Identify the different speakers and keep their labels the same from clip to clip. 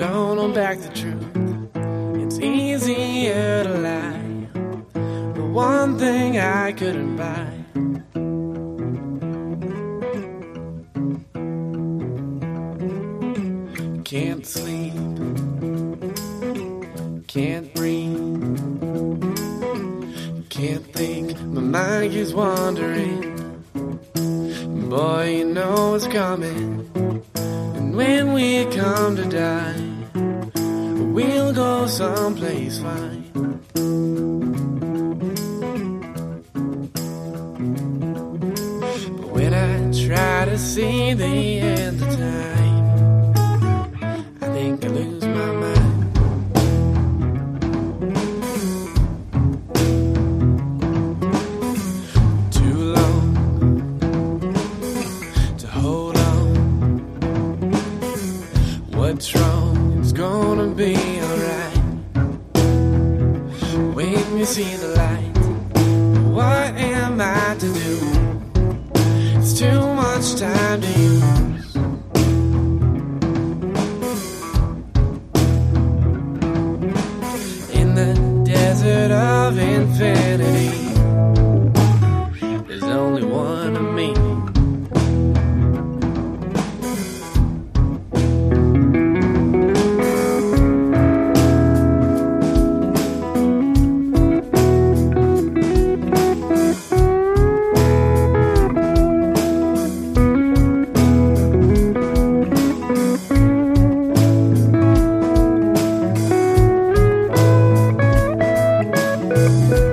Speaker 1: don't
Speaker 2: unpack the truth. It's easier to lie. The one thing I couldn't buy. Can't sleep, can't breathe, can't think. My mind keeps wandering. Boy, you know it's coming. And when we come to die. I'll go someplace fine. But when I try to see the end,
Speaker 3: Música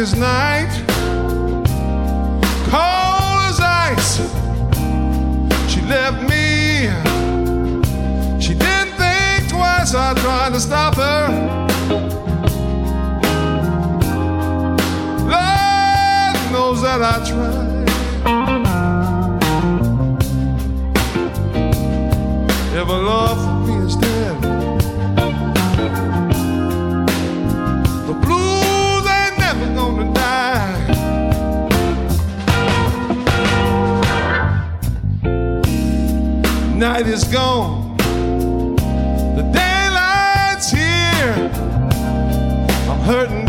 Speaker 3: as night, cold as ice. She left me. She didn't think twice. I tried to stop her. Lord knows that I tried. If love night is gone. The daylight's here. I'm hurting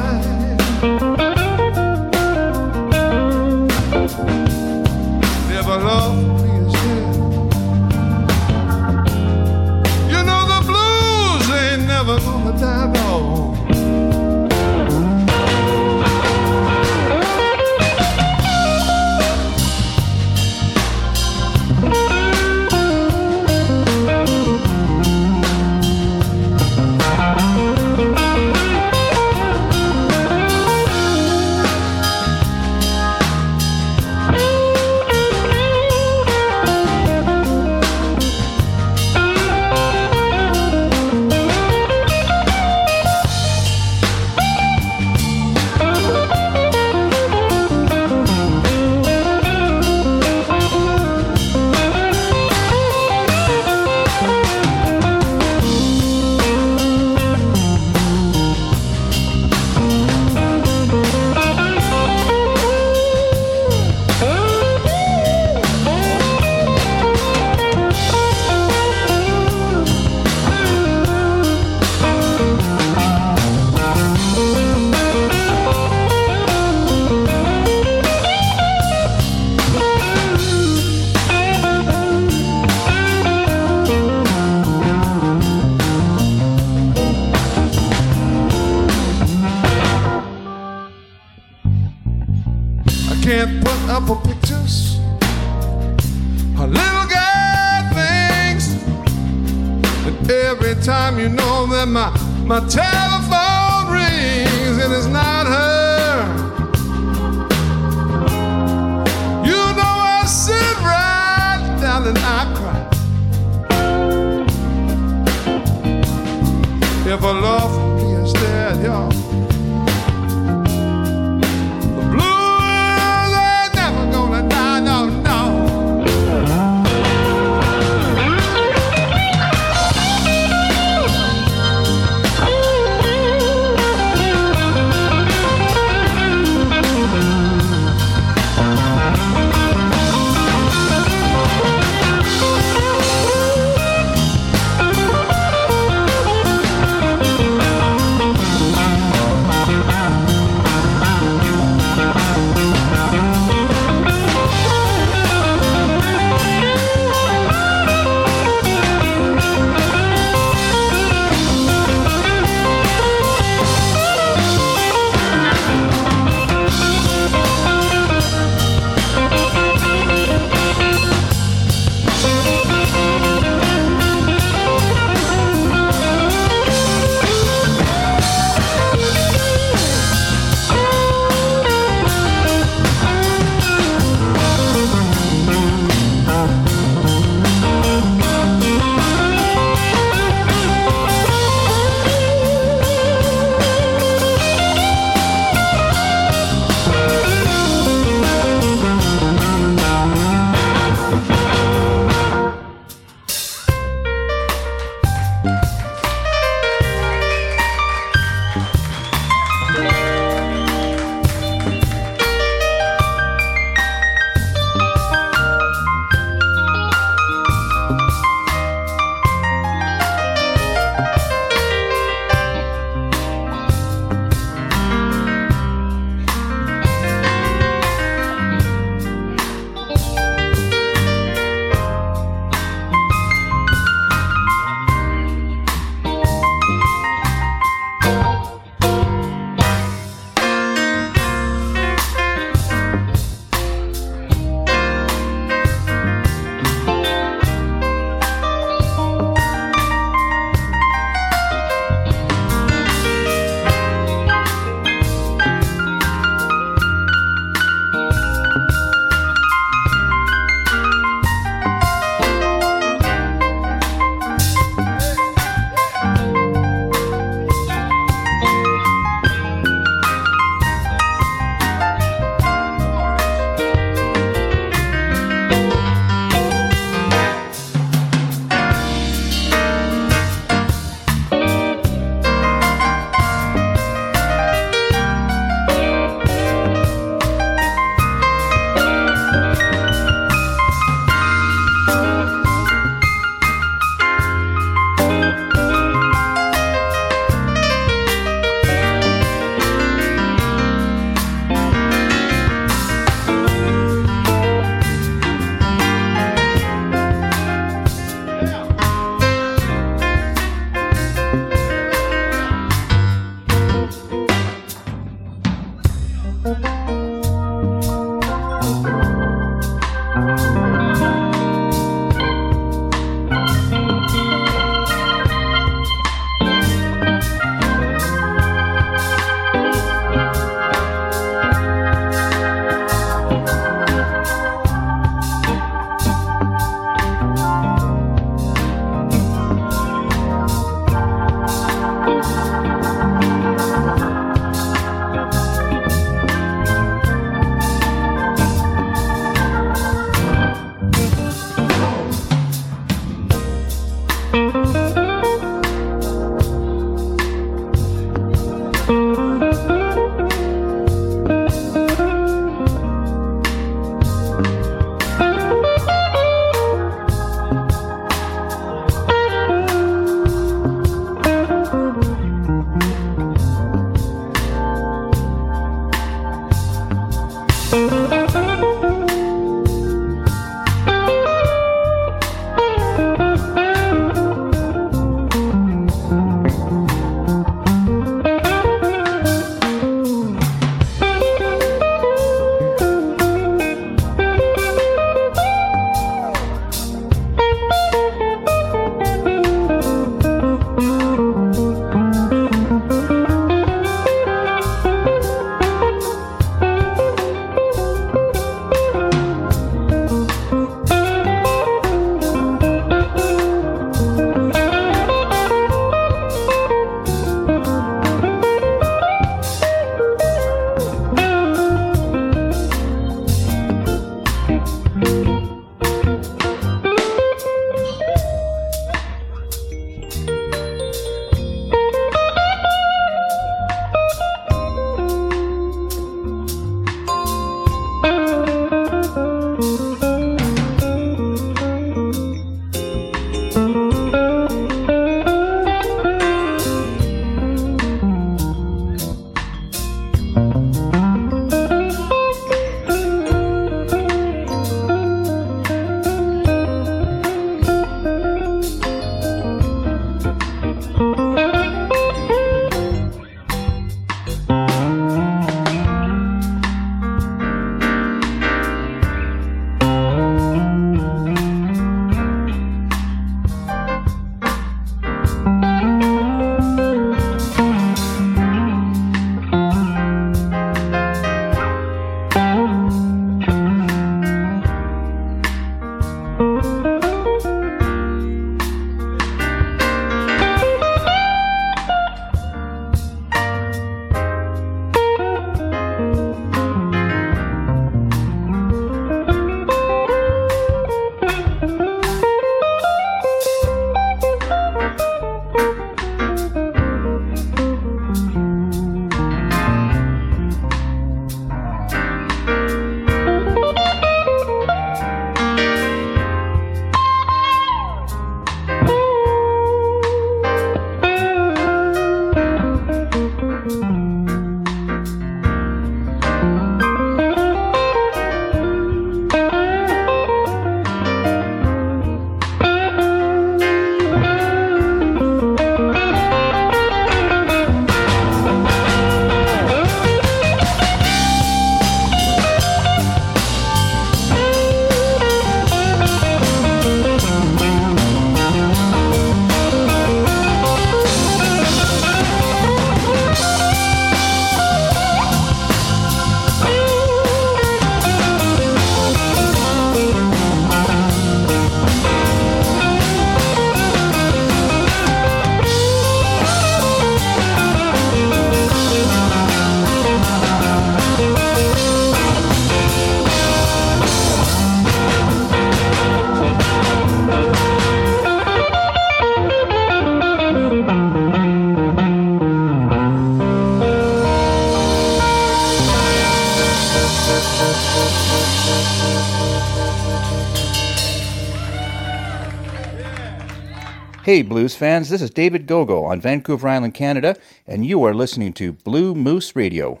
Speaker 4: Fans, this is David Gogo on Vancouver Island, Canada, and you are listening to Blues Moose Radio.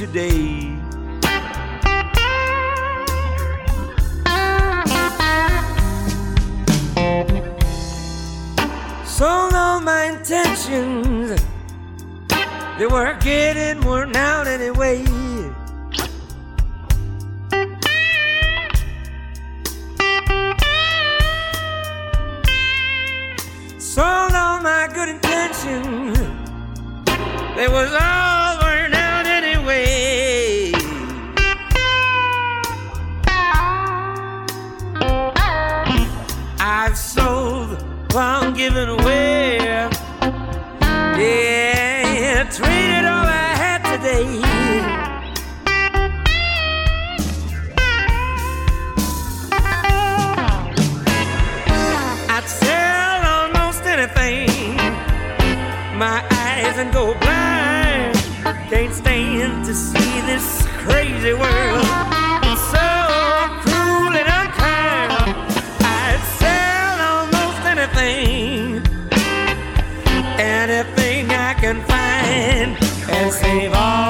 Speaker 2: today. my eyes and go blind. Can't stand to see this crazy world. So cruel and unkind. I'd sell almost anything, anything I can find, and save all.